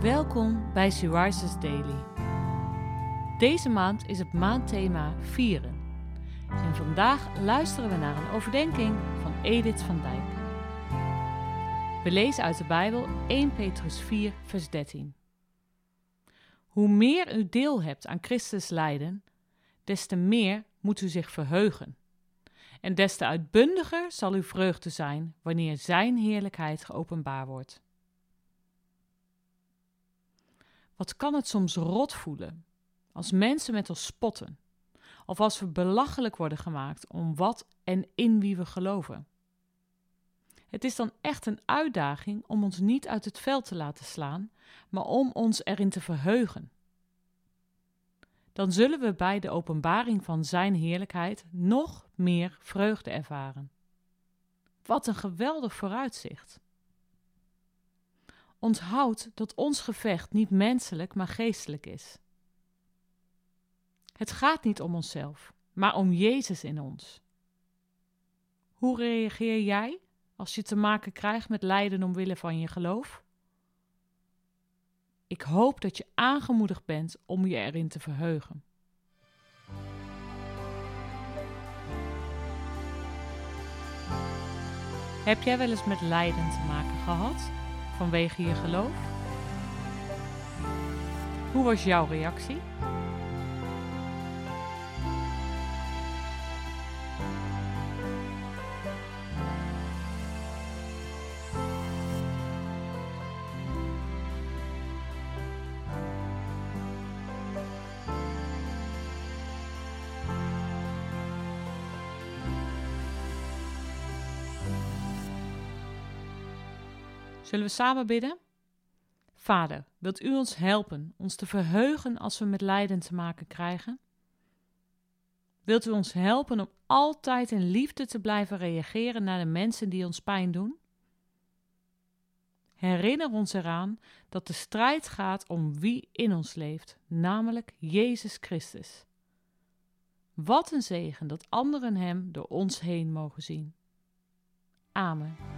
Welkom bij Syriza's Daily. Deze maand is het maandthema Vieren. En vandaag luisteren we naar een overdenking van Edith van Dijk. We lezen uit de Bijbel 1 Petrus 4, vers 13. Hoe meer u deel hebt aan Christus lijden, des te meer moet u zich verheugen. En des te uitbundiger zal uw vreugde zijn wanneer Zijn heerlijkheid geopenbaar wordt. Wat kan het soms rot voelen als mensen met ons spotten, of als we belachelijk worden gemaakt om wat en in wie we geloven. Het is dan echt een uitdaging om ons niet uit het veld te laten slaan, maar om ons erin te verheugen. Dan zullen we bij de openbaring van Zijn heerlijkheid nog meer vreugde ervaren. Wat een geweldig vooruitzicht! Onthoud dat ons gevecht niet menselijk, maar geestelijk is. Het gaat niet om onszelf, maar om Jezus in ons. Hoe reageer jij als je te maken krijgt met lijden omwille van je geloof? Ik hoop dat je aangemoedigd bent om je erin te verheugen. Heb jij wel eens met lijden te maken gehad vanwege je geloof? Hoe was jouw reactie? Zullen we samen bidden? Vader, wilt u ons helpen ons te verheugen als we met lijden te maken krijgen? Wilt u ons helpen om altijd in liefde te blijven reageren naar de mensen die ons pijn doen? Herinner ons eraan dat de strijd gaat om wie in ons leeft, namelijk Jezus Christus. Wat een zegen dat anderen Hem door ons heen mogen zien. Amen.